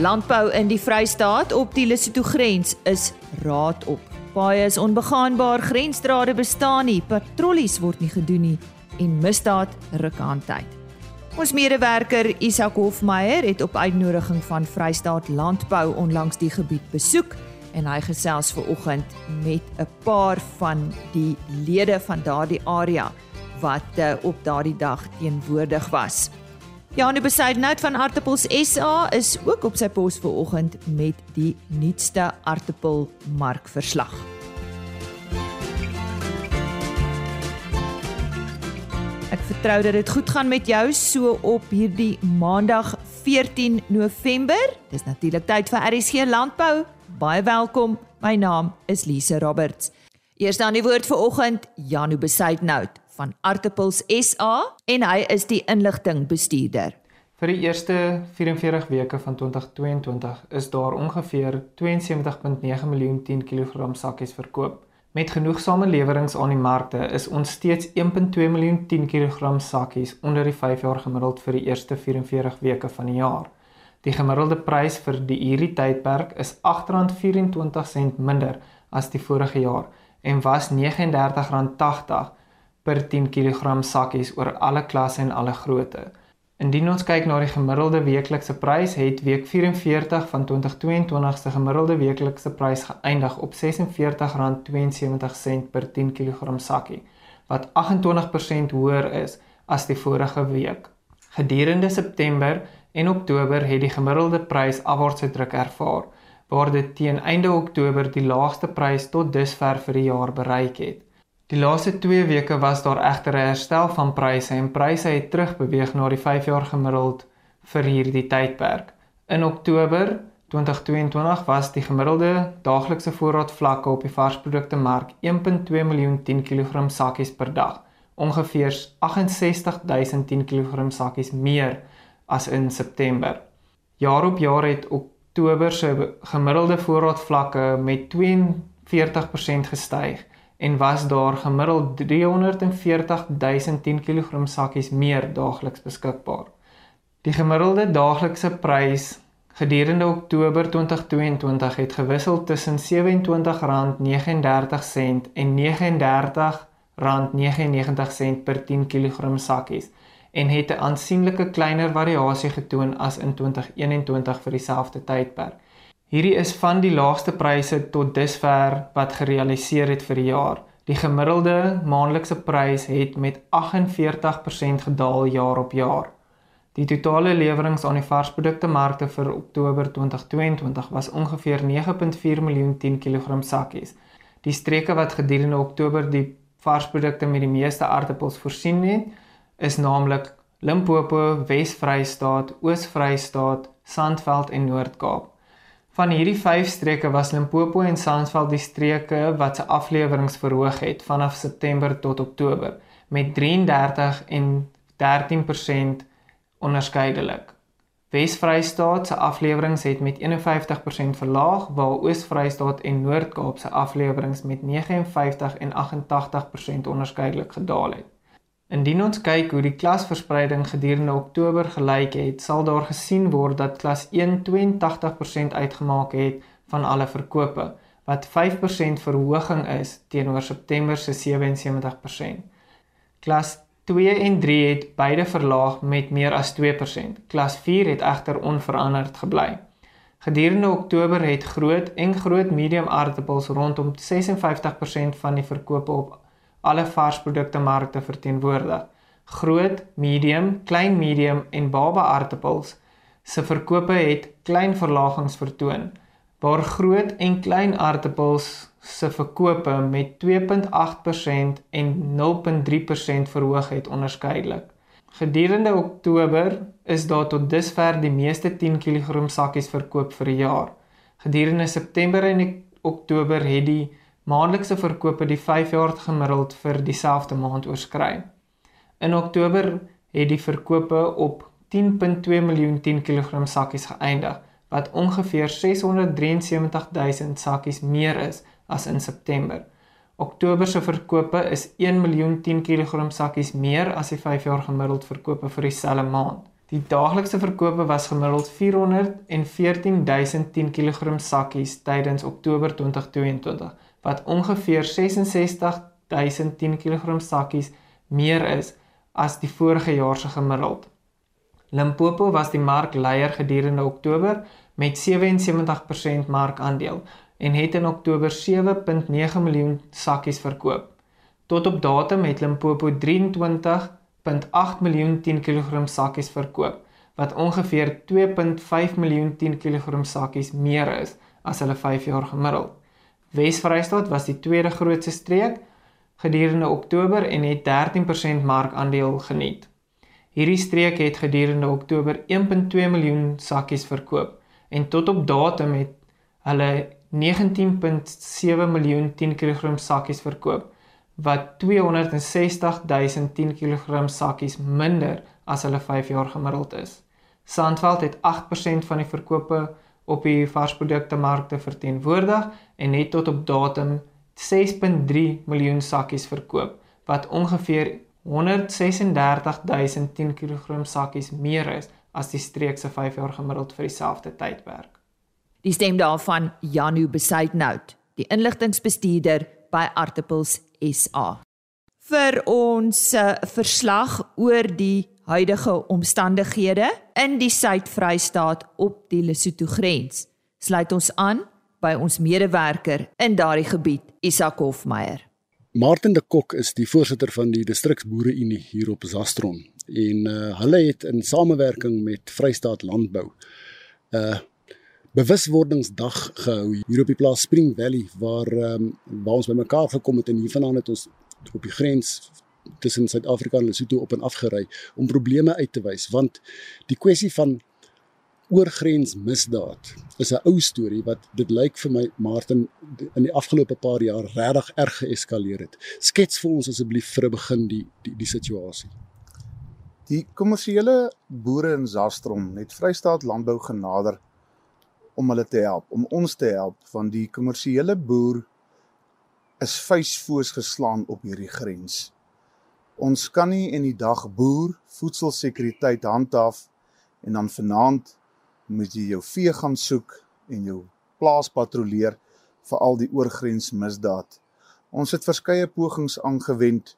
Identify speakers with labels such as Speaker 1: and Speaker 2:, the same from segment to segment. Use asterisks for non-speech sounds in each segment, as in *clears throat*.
Speaker 1: Landbou in die Vrystaat op die Lesotho grens is raad op. Baie is onbegaanbaar, grensdrade bestaan nie, patrollies word nie gedoen nie en misdaad ruk aan tyd. Ons medewerker Isak Hofmeyer het op uitnodiging van Vrystaat Landbou onlangs die gebied besoek en hy gesels ver oggend met 'n paar van die lede van daardie area wat uh, op daardie dag teenwoordig was. Janu Besaidnout van Artappels SA is ook op sy pos ver oggend met die nuutste aartappelmarkverslag. Ek vertrou dat dit goed gaan met jou so op hierdie Maandag 14 November. Dis natuurlik tyd vir RSG Landbou. Baie welkom. My naam is Lise Roberts. Eers dan die woord vir oggend Janu Besaidnout van Artappels SA en hy is die inligting bestuurder.
Speaker 2: Vir die eerste 44 weke van 2022 is daar ongeveer 72.9 miljoen 10 kg sakkies verkoop. Met genoegsame leweringe aan die markte is ons steeds 1.2 miljoen 10 kg sakkies onder die 5 jaar gemiddeld vir die eerste 44 weke van die jaar. Die gemiddelde prys vir die hierdie tydperk is R8.24 minder as die vorige jaar en was R39.80 per 10 kg sakkies oor alle klasse en alle grootte. Indien ons kyk na die gemiddelde weeklikse prys, het week 44 van 2022 se gemiddelde weeklikse prys geëindig op R46.72 per 10 kg sakkie, wat 28% hoër is as die vorige week. Gedurende September en Oktober het die gemiddelde prys afwaartse druk ervaar, waar dit teen einde Oktober die laagste prys tot dusver vir die jaar bereik het. Die laaste 2 weke was daar egter 'n herstel van pryse en pryse het terugbeweeg na die 5 jaar gemiddeld vir hierdie tydperk. In Oktober 2022 was die gemiddelde daaglikse voorraad vlakke op die varsprodukte mark 1.2 miljoen 10 kg sakkies per dag, ongeveer 68000 10 kg sakkies meer as in September. Jaar op jaar het Oktober se gemiddelde voorraad vlakke met 42% gestyg en was daar gemiddeld 340 000 10 kg sakkies meer daagliks beskikbaar. Die gemiddelde daaglikse prys gedurende Oktober 2022 het gewissel tussen R27.39 en R39.99 per 10 kg sakkies en het 'n aansienlike kleiner variasie getoon as in 2021 vir dieselfde tydperk. Hierdie is van die laagste pryse tot dusver wat gerealiseer het vir die jaar. Die gemiddelde maandelikse prys het met 48% gedaal jaar op jaar. Die totale leweringe aan die varsprodukte markte vir Oktober 2022 was ongeveer 9.4 miljoen 10 kg sakkies. Die streke wat gedurende Oktober die varsprodukte met die meeste aardappels voorsien het, is naamlik Limpopo, Wes-Vrystaat, Oos-Vrystaat, Sandveld en Noord-Kaap. Van hierdie 5 streke was Limpopo en Sansveld die streke wat se afleweringe verhoog het vanaf September tot Oktober met 33 en 13% onderskeidelik. Wes-Vrystaat se afleweringe het met 51% verlaag, waar Oos-Vrystaat en Noord-Kaap se afleweringe met 59 en 88% onderskeidelik gedaal het. Indien ons kyk hoe die klasverspreiding gedurende Oktober gelyk het, sal daar gesien word dat klas 1 82% uitgemaak het van alle verkope, wat 5% verhoging is teenoor September se 77%. Klas 2 en 3 het beide verlaag met meer as 2%. Klas 4 het egter onveranderd gebly. Gedurende Oktober het groot en groot medium aardappels rondom 56% van die verkope op alle varsprodukte markte verteenwoordig. Groot, medium, klein medium en baba aardappels se verkope het klein verlagings vertoon, waar groot en klein aardappels se verkope met 2.8% en 0.3% verhoog het onderskeidelik. Gedurende Oktober is daar tot dusver die meeste 10 kg sakkies verkoop vir die jaar. Gedurende September en Oktober het die maandelikse verkope die 5 jaar gemiddeld vir dieselfde maand oorskry. In Oktober het die verkope op 10.2 miljoen 10 kg sakkies geëindig, wat ongeveer 673 000 sakkies meer is as in September. Oktober se verkope is 1 miljoen 10 kg sakkies meer as die 5 jaar gemiddeld verkope vir dieselfde maand. Die daaglikse verkope was gemiddeld 414010 kg sakkies tydens Oktober 2022, wat ongeveer 66010 kg sakkies meer is as die vorige jaar se gemiddeld. Limpopo was die markleier gedurende Oktober met 77% markandeel en het in Oktober 7.9 miljoen sakkies verkoop. Tot op datum het Limpopo 23.8 miljoen 10 kg sakkies verkoop, wat ongeveer 2.5 miljoen 10 kg sakkies meer is as hulle 5 jaar gemiddeld. Wes-Vrystaat was die tweede grootste streek gedurende Oktober en het 13% markandeel geniet. Hierdie streek het gedurende Oktober 1.2 miljoen sakkies verkoop en tot op datum het hulle 19.7 miljoen 10 kg sakkies verkoop wat 260 000 10 kg sakkies minder as hulle 5 jaar gemiddeld is. Sandveld het 8% van die verkope op die varsprodukte markte verteenwoordig en het tot op datum 6.3 miljoen sakkies verkoop wat ongeveer 136000 10 kg sakkies meer is as die streek se 5 jaar gemiddeld vir dieselfde tydperk.
Speaker 1: Die stem daarvan Janu Besuitnout, die inligtingbestuurder by Artipels SA. Vir ons uh, verslag oor die huidige omstandighede in die Suid-Vrystaat op die Lesotho grens, sluit ons aan by ons medewerker in daardie gebied, Isak Hofmeyer.
Speaker 3: Martin de Kok is die voorsitter van die Distriksboere Unie hier op Zastron en uh, hulle het in samewerking met Vrystaat Landbou 'n uh, bewuswordingsdag gehou hier op die plaas Spring Valley waar um, waar ons bymekaar gekom het en hiervandaan het ons op die grens tussen Suid-Afrika en Lesotho op en af gery om probleme uit te wys want die kwessie van oorgrens misdaad is 'n ou storie wat dit lyk vir my Martin in die afgelope paar jaar regtig erg geeskaleer het. Skets vir ons asseblief vir 'n begin die die die situasie.
Speaker 4: Die kommersiële boere in Zastrom het Vrystaat Landbou genader om hulle te help, om ons te help van die kommersiële boer is vuisfoos geslaan op hierdie grens. Ons kan nie in die dag boer voedselsekuriteit handhaaf en dan vanaand moet jy jou vee gaan soek en jou plaas patrolleer vir al die oorgrensmisdaad. Ons het verskeie pogings aangewend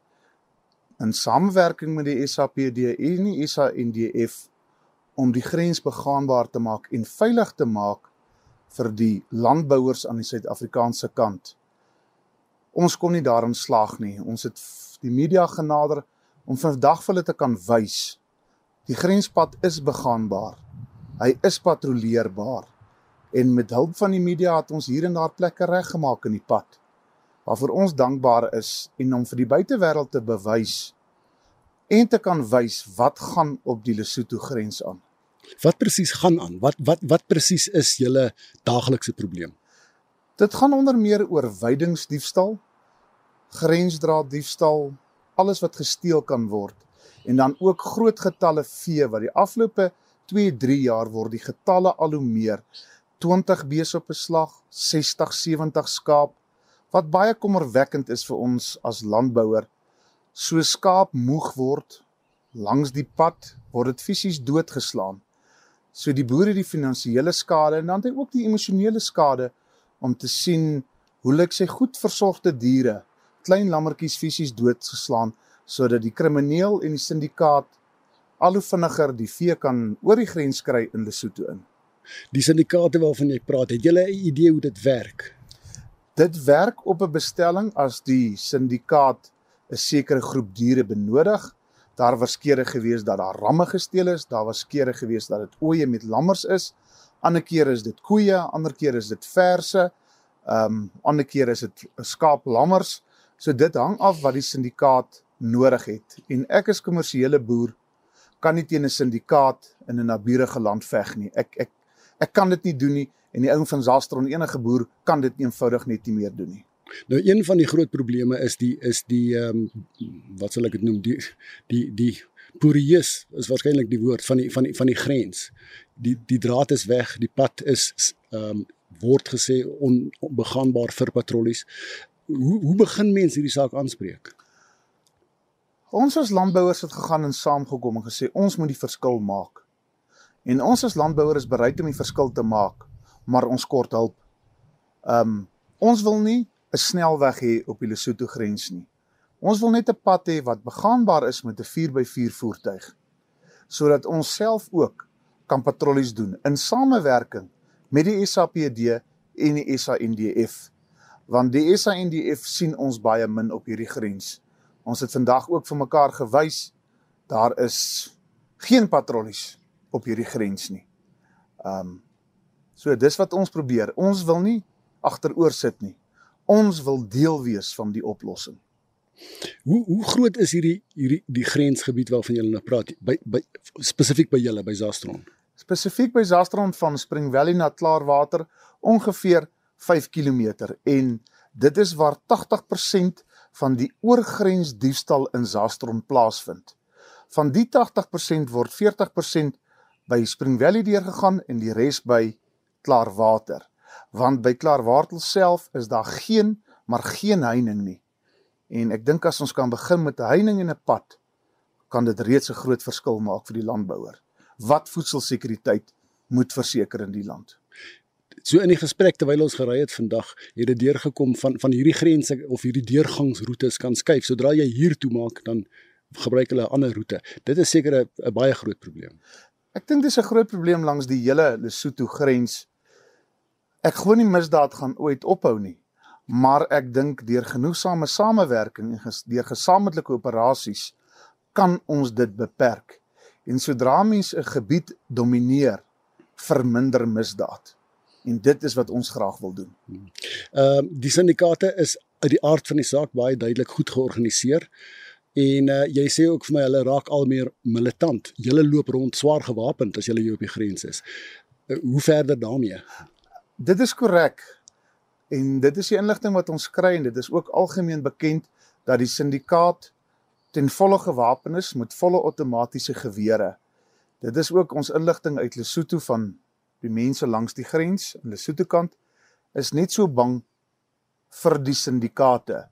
Speaker 4: in samewerking met die SAPD en die SANDF om die grens begaanbaar te maak en veilig te maak vir die landbouers aan die Suid-Afrikaanse kant. Ons kon nie daarin slaag nie. Ons het die media genader om vandag vir hulle te kan wys die grenspad is begaanbaar. Hy is patrolleerbaar en met hulp van die media het ons hier en daar plekke reggemaak in die pad. Waarvoor ons dankbaar is en om vir die buitewêreld te bewys en te kan wys wat gaan op die Lesotho grens aan.
Speaker 3: Wat presies gaan aan? Wat wat wat presies is julle daaglikse probleem?
Speaker 4: Dit gaan onder meer oor weidingsdiefstal, grensdraad diefstal, alles wat gesteel kan word en dan ook groot getalle vee wat die afgelope 2, 3 jaar word die getalle al hoe meer. 20 beeste op 'n slag, 60, 70 skaap wat baie kommerwekkend is vir ons as landbouer. So skaap moeg word langs die pad word dit fisies doodgeslaan. So die boere die finansiële skade en dan het hy ook die emosionele skade om te sien hoe lyk sy goed versorgde diere, klein lammetjies fisies doodgeslaan sodat die krimineel en die syndikaat al hoe vinniger die vee kan oor die grens kry in Lesotho in.
Speaker 3: Die syndikaate waarvan jy praat, het julle 'n idee hoe dit werk?
Speaker 4: Dit werk op 'n bestelling as die syndikaat 'n sekere groep diere benodig. Daar was kere gewees dat daar ramme gesteel is, daar was kere gewees dat dit ooe met lammers is. Ander kere is dit koeie, ander kere is dit verse. Ehm um, ander kere is dit skaap lammers. So dit hang af wat die syndikaat nodig het. En ek as kommersiële boer kan nie teen 'n syndikaat in 'n naburige land veg nie. Ek ek ek kan dit nie doen nie en die ou van Zastron enige boer kan dit eenvoudig net nie meer doen nie.
Speaker 3: Nou een van die groot probleme is die is die ehm um, wat sal ek dit noem die die die porieus is waarskynlik die woord van die van die van die grens. Die die draad is weg, die pad is ehm um, word gesê on, onbegaanbaar vir patrollies. Hoe hoe begin mense hierdie saak aanspreek?
Speaker 4: Ons as landbouers het gegaan en saamgekom en gesê ons moet die verskil maak. En ons as landbouers is bereid om die verskil te maak, maar ons kort hulp. Um ons wil nie 'n snelweg hê op die Lesotho grens nie. Ons wil net 'n pad hê wat begaanbaar is met 'n 4x4 voertuig sodat ons self ook kan patrollies doen in samewerking met die SAPD en die SANDF. Want die SANDF sien ons baie min op hierdie grens. Ons het vandag ook vir mekaar gewys daar is geen patrollies op hierdie grens nie. Um so dis wat ons probeer. Ons wil nie agteroor sit nie. Ons wil deel wees van die oplossing.
Speaker 3: Hoe hoe groot is hierdie hierdie die grensgebied waarvan jy nou praat by by spesifiek by julle by Zastron?
Speaker 4: Spesifiek by Zastron van Spring Valley na Klaarwater ongeveer 5 km en dit is waar 80% van die oorgrensdiefstal in Zastron plaasvind. Van die 80% word 40% by Spring Valley deurgegaan en die res by Klaarwater. Want by Klaarwater self is daar geen maar geen heining nie. En ek dink as ons kan begin met 'n heining en 'n pad, kan dit reeds 'n groot verskil maak vir die landbouer. Wat voedselsekuriteit moet verseker in die land.
Speaker 3: So in die gesprek terwyl ons gery het vandag, het dit deurgekom van van hierdie grense of hierdie deurgangsroetes kan skuif. Sodra jy hier toe maak, dan gebruik hulle 'n ander roete. Dit is seker 'n baie groot probleem.
Speaker 4: Ek dink dis 'n groot probleem langs die hele Lesotho grens. Ek glo nie misdaad gaan ooit ophou nie. Maar ek dink deur genoegsame samewerking en ges, deur gesamentlike operasies kan ons dit beperk. En sodra mens 'n gebied domineer, verminder misdaad. En dit is wat ons graag wil doen.
Speaker 3: Ehm uh, die syndikaate is uit die aard van die saak baie duidelik goed georganiseer. En uh, jy sê ook vir my hulle raak al meer militant. Hulle loop rond swaar gewapend as hulle hier op die grens is. Uh, hoe verder daarmee?
Speaker 4: Dit is korrek. En dit is die inligting wat ons kry en dit is ook algemeen bekend dat die syndikaat ten volle gewapen is met volle outomatiese gewere. Dit is ook ons inligting uit Lesotho van die mense langs die grens aan Lesotho kant is net so bang vir die syndikaate.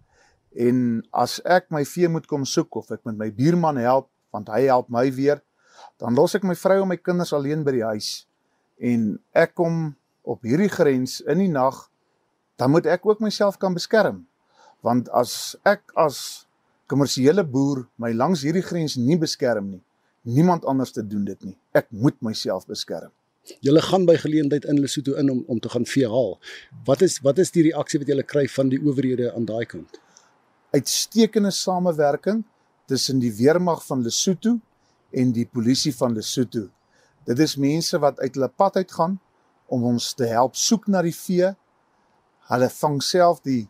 Speaker 4: En as ek my vee moet kom soek of ek met my buurman help want hy help my weer, dan los ek my vrou en my kinders alleen by die huis en ek kom op hierdie grens in die nag, dan moet ek ook myself kan beskerm. Want as ek as kommersiële boer my langs hierdie grens nie beskerm nie. Niemand anders te doen dit nie. Ek moet myself beskerm.
Speaker 3: Julle gaan by geleentheid in Lesotho in om om te gaan vee haal. Wat is wat is die reaksie wat julle kry van die owerhede aan daai kant?
Speaker 4: Uitstekende samewerking tussen die weermag van Lesotho en die polisie van Lesotho. Dit is mense wat uit hulle pad uit gaan om ons te help soek na die vee. Hulle vang self die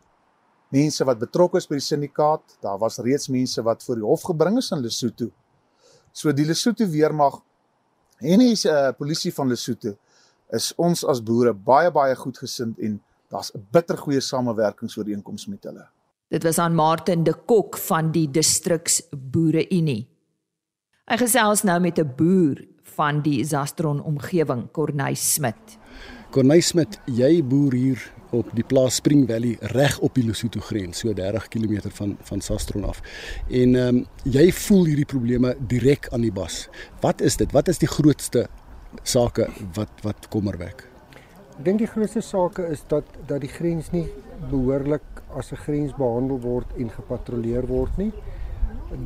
Speaker 4: mense wat betrokke is by die syndikaat. Daar was reeds mense wat voor die hof gebring is in Lesotho. So die Lesotho weermag en die uh, polisie van Lesotho is ons as boere baie baie goed gesind en daar's 'n bittergoeie samewerkingsooreenkoms met hulle.
Speaker 1: Dit was aan Martin de Kok van die Distriks Boere Unie. Hy gesels nou met 'n boer van die Zastron omgewing, Corneil Smit.
Speaker 3: Corneil Smit, jy boer hier op die plaas Spring Valley reg op die Lesotho grens, so 30 km van van Sastron af. En ehm um, jy voel hierdie probleme direk aan die bas. Wat is dit? Wat is die grootste sake wat wat kommer wek?
Speaker 5: Ek dink die grootste sake is dat dat die grens nie behoorlik as 'n grens behandel word en gepatrolleer word nie.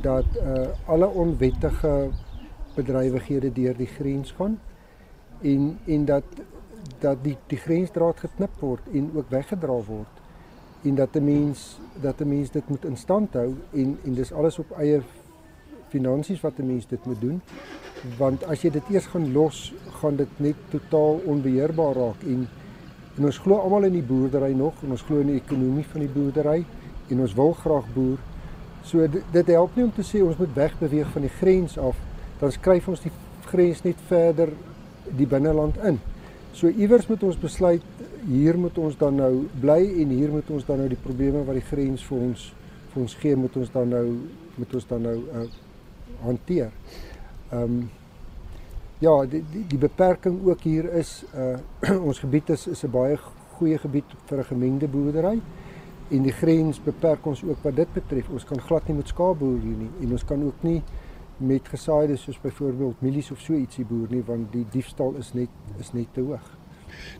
Speaker 5: Dat uh alle onwettige bedrywighede deur die grens gaan en en dat dat die die grensdraad geknip word en ook weggedra word en dat 'n mens dat 'n mens dit moet in stand hou en en dis alles op eie finansies wat 'n mens dit moet doen want as jy dit eers gaan los gaan dit net totaal onbeheerbaar raak en en ons glo almal in die boerdery nog en ons glo in die ekonomie van die boerdery en ons wil graag boer. So dit, dit help nie om te sê ons moet wegbeweeg van die grens af dan skryf ons die grens net verder die binneland in So iewers moet ons besluit hier moet ons dan nou bly en hier moet ons dan nou die probleme wat die grens vir ons vir ons gee moet ons dan nou moet ons dan nou uh, hanteer. Ehm um, ja, die, die die beperking ook hier is uh *clears throat* ons gebied is is 'n baie goeie gebied vir 'n gemengde boerdery en die grens beperk ons ook wat dit betref. Ons kan glad nie met skaapboer hier nie en ons kan ook nie met gesaaides soos byvoorbeeld mielies of so ietsie boer nie want die diefstal is net is net te hoog.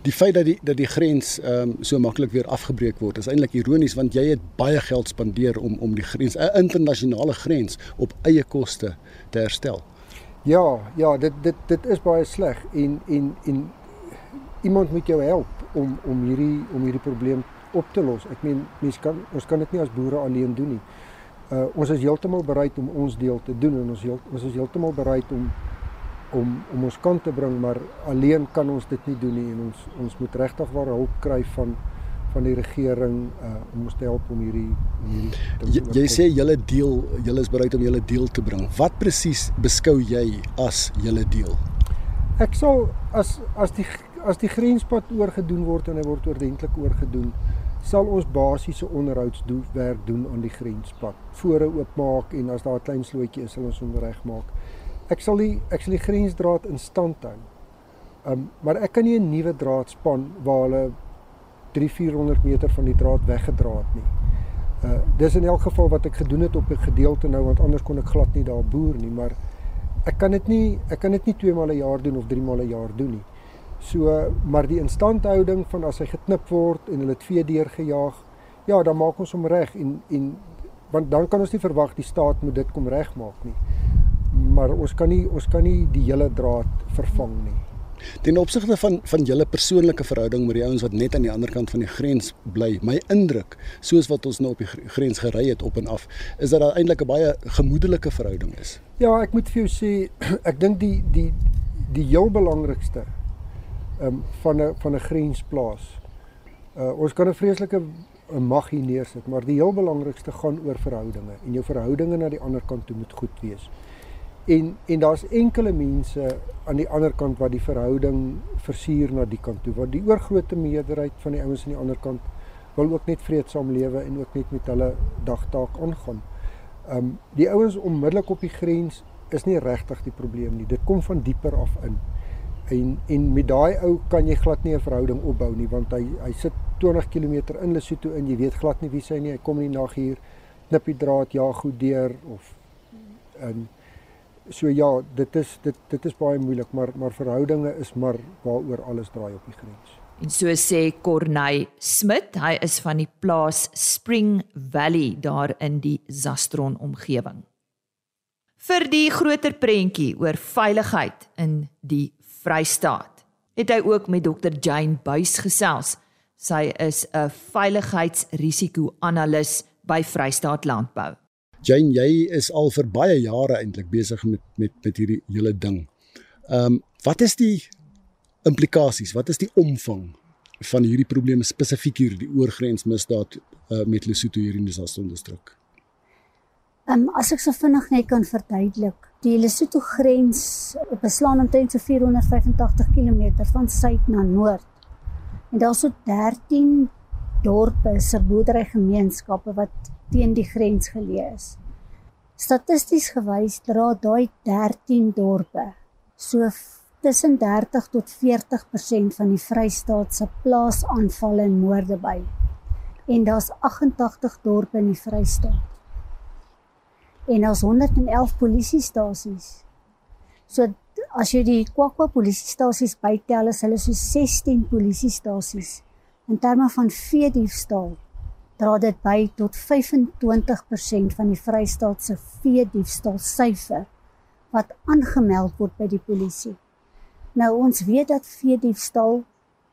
Speaker 3: Die feit dat die dat die grens ehm um, so maklik weer afgebreek word is eintlik ironies want jy het baie geld spandeer om om die grens 'n internasionale grens op eie koste te herstel.
Speaker 5: Ja, ja, dit dit dit is baie sleg en en en iemand moet jou help om om hierdie om hierdie probleem op te los. Ek meen mense kan ons kan dit nie as boere alleen doen nie. Uh ons is heeltemal bereid om ons deel te doen en ons heel, ons is heeltemal bereid om om om ons kant te bring, maar alleen kan ons dit nie doen nie en ons ons moet regtig waar hulp kry van van die regering uh om ons te help om hierdie hierdie
Speaker 3: Jy, jy sê julle deel, julle is bereid om julle deel te bring. Wat presies beskou jy as julle deel?
Speaker 5: Ek sal as as die as die grenspad oorgedoen word en hy word oordentlik oorgedoen, sal ons basiese onderhoudswerk doen aan die grenspad. Vore oopmaak en as daar 'n klein slootjie is, sal ons hom regmaak. Ek sal die ek sal die grensdraad in stand hou. Um maar ek kan nie 'n nuwe draad span waar hulle 3-400 meter van die draad weggedra het nie. Uh dis in elk geval wat ek gedoen het op 'n gedeelte nou want anders kon ek glad nie daar boer nie, maar ek kan dit nie ek kan dit nie twee maal 'n jaar doen of drie maal 'n jaar doen nie. So maar die instandhouding van as hy geknip word en hulle het vee deurgejaag, ja, dan maak ons hom reg en en want dan kan ons nie verwag die staat moet dit kom regmaak nie. Maar ons kan nie ons kan nie die hele draad vervang nie.
Speaker 3: Ten opsigte van van julle persoonlike verhouding met die ouens wat net aan die ander kant van die grens bly, my indruk, soos wat ons nou op die grens gery het op en af, is dat daar eintlik 'n baie gemoedelike verhouding is.
Speaker 5: Ja, ek moet vir jou sê, *clears throat* ek dink die die die heel belangrikste um, van 'n van 'n grensplaas. Uh ons kan 'n vreeslike 'n mag hier neersit, maar die heel belangrikste gaan oor verhoudinge en jou verhoudinge na die ander kant toe moet goed wees. En en daar's enkele mense aan die ander kant wat die verhouding versuur na die kant toe. Want die oorgrootste meerderheid van die ouens aan die ander kant wil ook net vreedsaam lewe en ook net met hulle dagtaak aangaan. Um die ouens onmiddellik op die grens is nie regtig die probleem nie. Dit kom van dieper af in. En en met daai ou kan jy glad nie 'n verhouding opbou nie want hy hy sit 20 km in Lesotho in. Jy weet glad nie wie sy nie. Hy kom in die nag hier, knip die draad, ja, goed deur of in So ja, dit is dit dit is baie moeilik, maar maar verhoudinge is maar waaroor alles draai op die grens.
Speaker 1: En so sê Corney Smit, hy is van die plaas Spring Valley daar in die Zastron omgewing. Vir die groter prentjie oor veiligheid in die Vrystaat, het hy ook met Dr Jane Buys gesels. Sy is 'n veiligheidsrisiko-analis by Vrystaat Landbou.
Speaker 3: Jane, jy is al vir baie jare eintlik besig met met met hierdie hele ding. Ehm um, wat is die implikasies? Wat is die omvang van hierdie probleme spesifiek hier die oorgrensmisdaad uh, met Lesotho hier in die Saston distrik?
Speaker 6: Um, as ek so vinnig net kan verduidelik, die Lesotho grens beslaan omtrent so 485 km van suid na noord. En daar's so 13 dorpe, se boerderygemeenskappe wat teen die grens geleë is. Statisties gewys dra daai 13 dorpe so tussen 30 tot 40% van die Vrystaat se plaasaanvalle en moorde by. En daar's 88 dorpe in die Vrystaat. En daar's 111 polisiestasies. So as jy die Kwakwa polisiestasies bytel, is hulle so 16 polisiestasies in terme van vee diefstal dra dit by tot 25% van die Vrystaat se vee diefstal syfer wat aangemeld word by die polisie. Nou ons weet dat vee diefstal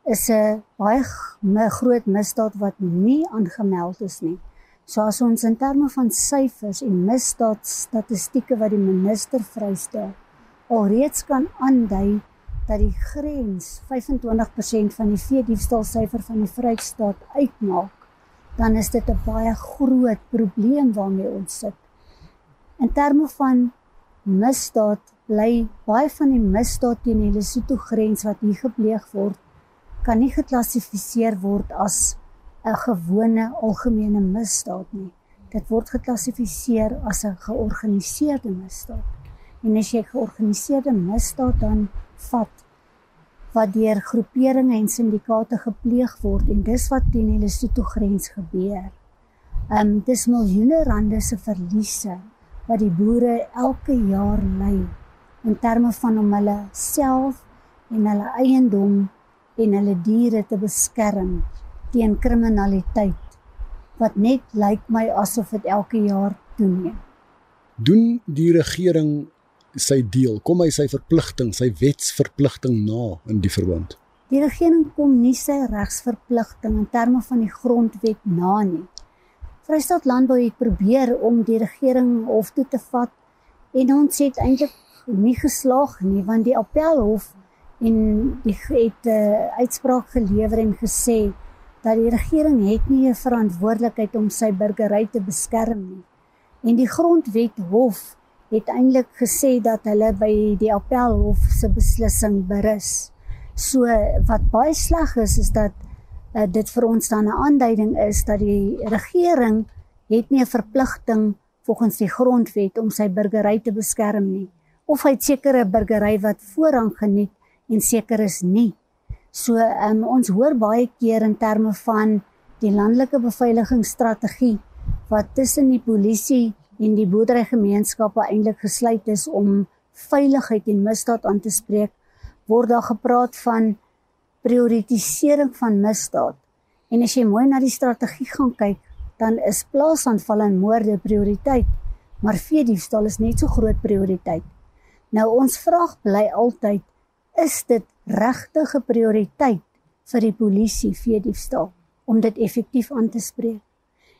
Speaker 6: is 'n baie groot misdaad wat nie aangemeld is nie. So as ons in terme van syfers en misdaad statistieke wat die minister vrystel alreeds kan aandui dat die grens 25% van die vee diefstal syfer van die Vrystaat uitmaak dan is dit 'n baie groot probleem waarmee ons sit. In terme van misdaad bly baie van die misdaad teen die Lesotho grens wat hier gepleeg word kan nie geklassifiseer word as 'n gewone algemene misdaad nie. Dit word geklassifiseer as 'n georganiseerde misdaad. En as jy georganiseerde misdaad dan vat wat deur groeperinge en syndikaate gepleeg word en dis wat teen die Lesotho grens gebeur. Ehm um, dis miljoene rande se verliese wat die boere elke jaar ly in terme van om hulle self en hulle eiendom en hulle diere te beskerm teen kriminaliteit wat net lyk my asof dit elke jaar toeneem.
Speaker 3: Doen die regering sy deel? Kom hy sy verpligting, sy wetsverpligting na in die verband?
Speaker 6: Die regering kom nie sy regsverpligting in terme van die grondwet na nie. Vrystaat Landbou het probeer om die regering hof toe te vat en ons het eintlik nie geslaag nie want die appelhof en die het 'n uh, uitspraak gelewer en gesê dat die regering het nie 'n verantwoordelikheid om sy burgery te beskerm nie. En die grondwet hof het eintlik gesê dat hulle by die appelhof se beslissing berus. So wat baie sleg is is dat uh, dit vir ons dan 'n aanduiding is dat die regering het nie 'n verpligting volgens die grondwet om sy burgery te beskerm nie of hy sekere burgery wat voorrang geniet en seker is nie. So um, ons hoor baie keer in terme van die landelike beveiligingsstrategie wat tussen die polisie en die boerderygemeenskappe eintlik gesluit is om veiligheid en misdaad aan te spreek, word daar gepraat van prioritisering van misdaad. En as jy mooi na die strategie gaan kyk, dan is plaasaanvalle en moorde prioriteit, maar veediefstal is net so groot prioriteit. Nou ons vraag bly altyd, is dit regtig 'n prioriteit vir die polisie veediefstal om dit effektief aan te spreek?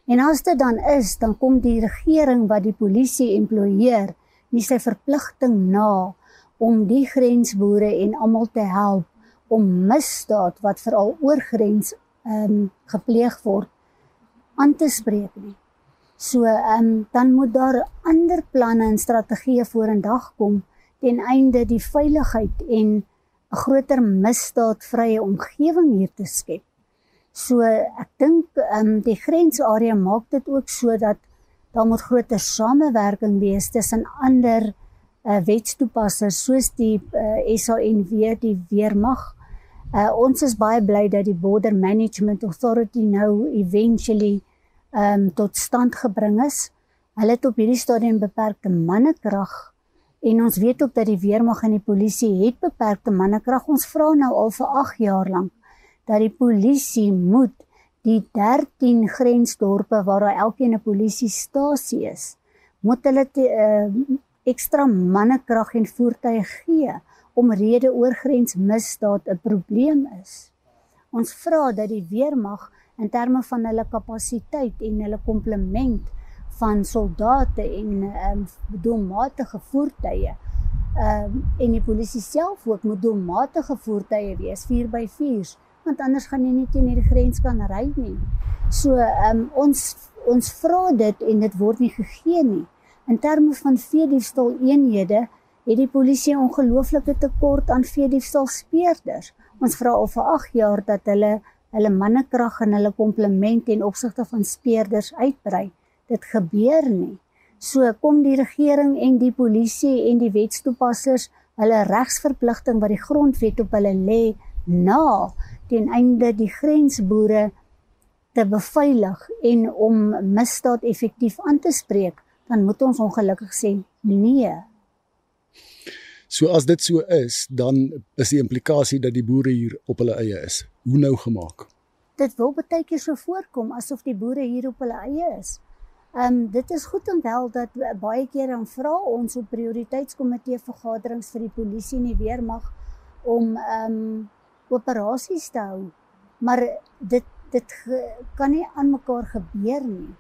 Speaker 6: En as dit dan is, dan kom die regering wat die polisie employeer nie sy verpligting na om die grensboere en almal te help om misdaad wat veral oor grens ehm um, gepleeg word aan te spreek nie. So ehm um, dan moet daar ander planne en strategieë vorendag kom ten einde die veiligheid en 'n groter misdaadvrye omgewing hier te skep. So ek dink ehm um, die grensarea maak dit ook sodat daar moet groter samewerking wees tussen ander uh, wetstoepassers soos die uh, eh, SANW die weermag. Uh, ons is baie bly dat die Border Management Authority nou eventually um, tot stand gebring is. Hulle het op hierdie stadium beperkte mannekrag en ons weet ook dat die weermag en die polisie het beperkte mannekrag. Ons vra nou al vir 8 jaar lank dat die polisie moet die 13 grensdorpe waar daar elkeen 'n polisiestasie is, moet hulle te, uh, ekstra mannekrag en voertuie gee omrede oorgrensmisdaad 'n probleem is. Ons vra dat die weermag in terme van hulle kapasiteit en hulle komplement van soldate en ehm um, doelmatige voertuie ehm um, en die polisie self ook moet doelmatige voertuie wees 4x4s want anders gaan jy nie teen hierdie grens kan ry nie. So ehm um, ons ons vra dit en dit word nie gegee nie. In terme van veediefstal eenhede het die polisie ongelooflike tekort aan veediefstal speerders. Ons vra al vir 8 jaar dat hulle hulle mannekrag en hulle komplement en opsigte van speerders uitbrei. Dit gebeur nie. So kom die regering en die polisie en die wetstoepassers hulle regsverpligting wat die grondwet op hulle lê na ten einde die grensboere te beveilig en om misdaad effektief aan te spreek dan moet ons ongelukkig sê nee.
Speaker 3: So as dit so is, dan is die implikasie dat die boere hier op hulle eie is. Hoe nou gemaak?
Speaker 6: Dit wil baie keer so voorkom asof die boere hier op hulle eie is. Ehm um, dit is goed en wel dat baie keer dan vra ons op prioriteitskomitee vergaderings vir die polisie en die weermag om ehm um, operasies te hou. Maar dit dit kan nie aan mekaar gebeur nie.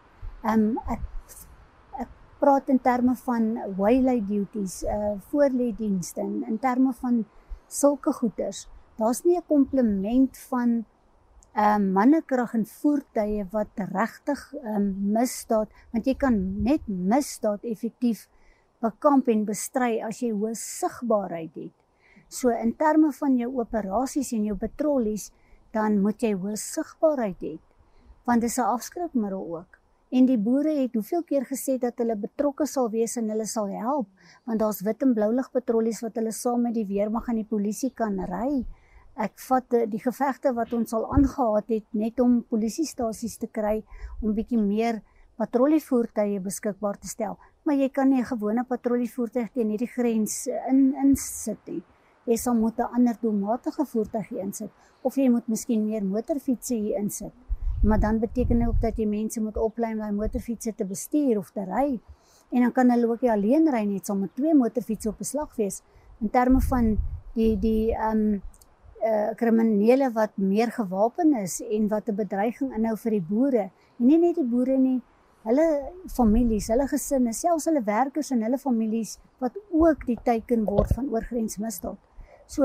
Speaker 6: Ehm um, ek praat in terme van waylay duties, uh voorlê dienste in, in terme van sulke goeders. Daar's nie 'n komplement van 'n uh, mannekrag en voertuie wat regtig um, misdaad, want jy kan net misdaad effektief bekamp en bestry as jy hoë sigbaarheid het. So in terme van jou operasies en jou patrollies, dan moet jy hoë sigbaarheid hê. Want dis 'n afskrikmiddel ook en die boere het hoeveel keer gesê dat hulle betrokke sal wees en hulle sal help want daar's wit en blou lig patrollies wat hulle saam met die weermag en die polisie kan ry. Ek vat die gevegte wat ons al aangehaat het net om polisiestasies te kry om bietjie meer patrollievoertuie beskikbaar te stel, maar jy kan nie 'n gewone patrollievoertuig teen hierdie grens in insit nie. Jy sal moet 'n ander doelmatige voertuig insit of jy moet miskien meer motorfietsse hier insit. Maar dan beteken dit ook dat jy mense moet oplei om daai motorfietsse te bestuur of te ry. En dan kan hulle ook nie alleen ry nie, dit sal met twee motorfietsse op 'n slag wees in terme van die die ehm um, uh kriminele wat meer gewapen is en wat 'n bedreiging inhou vir die boere. En nie net die boere nie, hulle families, hulle gesinne, selfs hulle werkers en hulle families wat ook die teiken word van oorgrensmisdaad. So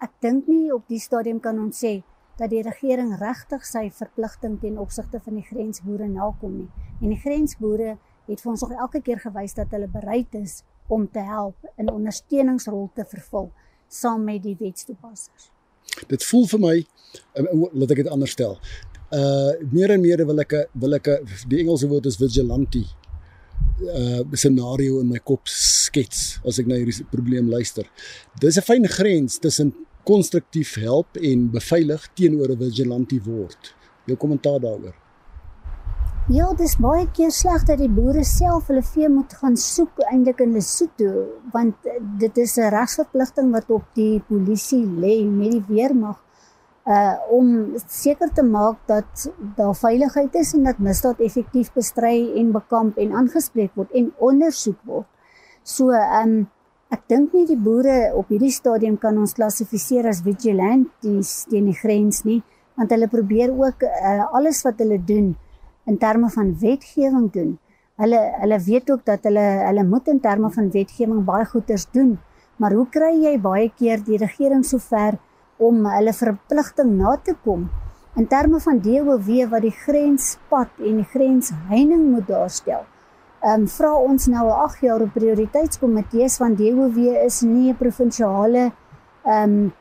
Speaker 6: ek dink nie op die stadium kan ons sê dat die regering regtig sy verpligting ten opsigte van die grensboere nakom nie. En die grensboere het vir ons nog elke keer gewys dat hulle bereid is om te help in ondersteuningsrol te vervul saam met die wetstoepassers.
Speaker 3: Dit voel vir my laat ek dit anders stel uh meer en meer wil ek wil ek die Engelse woord is vigilante uh scenario in my kop skets as ek na hierdie probleem luister. Dis 'n fyn grens tussen konstruktief help en beveilig teenoor 'n vigilante word. Jou kommentaar daaroor.
Speaker 6: Ja, dis baie keer sleg dat die boere self hulle vee moet gaan soek eintlik in Lesotho want dit is 'n regsverpligting wat op die polisie lê met die weermag uh om seker te maak dat daar veiligheid is en dat misdaad effektief bestry en bekamp en aangespreek word en ondersoek word. So um ek dink nie die boere op hierdie stadium kan ons klassifiseer as vigilantes teen die grens nie, want hulle probeer ook uh, alles wat hulle doen in terme van wetgewing doen. Hulle hulle weet ook dat hulle hulle moet in terme van wetgewing baie goeders doen. Maar hoe kry jy baie keer die regering sover om hulle verpligting na te kom in terme van DOW wat die grenspad en die grensheining moet daarstel. Ehm um, vra ons nou 'n 8 jaar prioriteitskomitees van DOW is nie 'n provinsiale ehm um,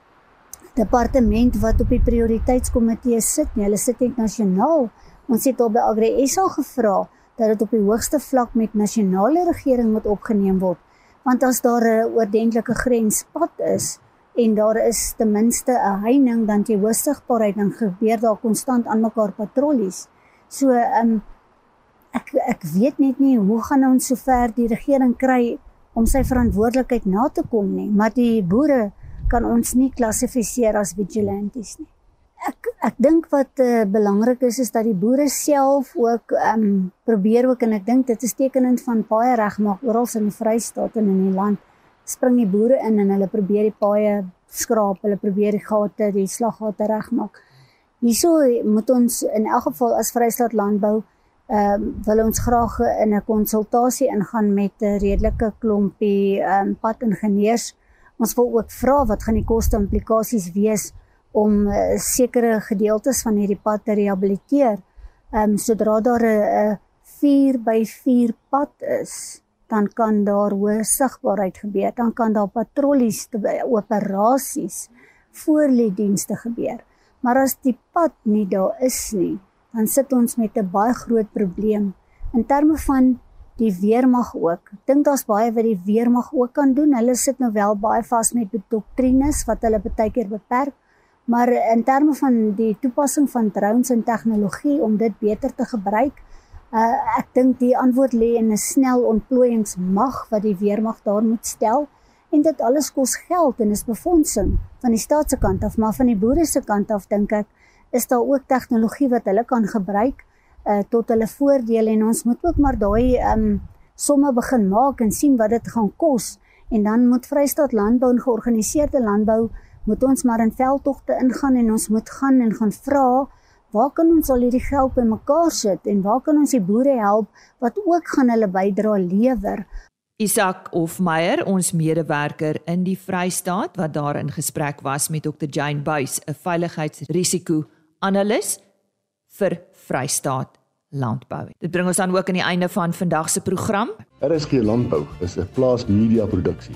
Speaker 6: departement wat op die prioriteitskomitee sit nie. Hulle sit net nasionaal. Ons het op by Agri SA gevra dat dit op die hoogste vlak met nasionale regering moet opgeneem word. Want as daar 'n oordentlike grenspad is, en daar is ten minste 'n heining dan jy hoë sigbaarheid dan gebeur daar konstant aan mekaar patrollies. So ehm um, ek ek weet net nie hoe gaan ons sover die regering kry om sy verantwoordelikheid na te kom nie, maar die boere kan ons nie klassifiseer as vigilantes nie. Ek ek dink wat uh, belangrik is is dat die boere self ook ehm um, probeer ook en ek dink dit is tekenend van baie regmaak oral in die Vrystaat en in die land spring die boere in en hulle probeer die paaie skraap, hulle probeer die gate, die slaggate regmaak. Hierso moet ons in elk geval as Vrystaat Landbou ehm um, wil ons graag in 'n konsultasie ingaan met 'n redelike klompie ehm um, padingenieurs. Ons wil ook vra wat gaan die koste implikasies wees om uh, sekere gedeeltes van hierdie pad te rehabiliteer. Ehm um, sodra daar 'n 4 by 4 pad is, dan kan daar hoë sigbaarheid gebeur, dan kan daar patrollies te operasies voor lê dienste gebeur. Maar as die pad nie daar is nie, dan sit ons met 'n baie groot probleem in terme van die weermag ook. Ek dink daar's baie wat die weermag ook kan doen. Hulle sit nou wel baie vas met doktrines wat hulle baie keer beperk, maar in terme van die toepassing van drones en tegnologie om dit beter te gebruik, Uh ek dink die antwoord lê in 'n snel ontplooiingsmag wat die weermag daar moet stel. En dit alles kos geld en is befondsing van die staat se kant af maar van die boere se kant af dink ek is daar ook tegnologie wat hulle kan gebruik uh tot hulle voordeel. En ons moet ook maar daai um somme begin maak en sien wat dit gaan kos. En dan moet Vrystaat Landbou en georganiseerde landbou moet ons maar in veldtogte ingaan en ons moet gaan en gaan vra waar kan ons al hierdie geld bymekaar sit en waar kan ons die boere help wat ook gaan hulle bydrae lewer?
Speaker 1: Isak Hofmeyer, ons medewerker in die Vrystaat wat daar in gesprek was met Dr Jane Buys, 'n veiligheidsrisiko-analis vir Vrystaat Landbou. Dit bring ons dan ook aan die einde van vandag se program.
Speaker 7: RSG Landbou is 'n plaas media produksie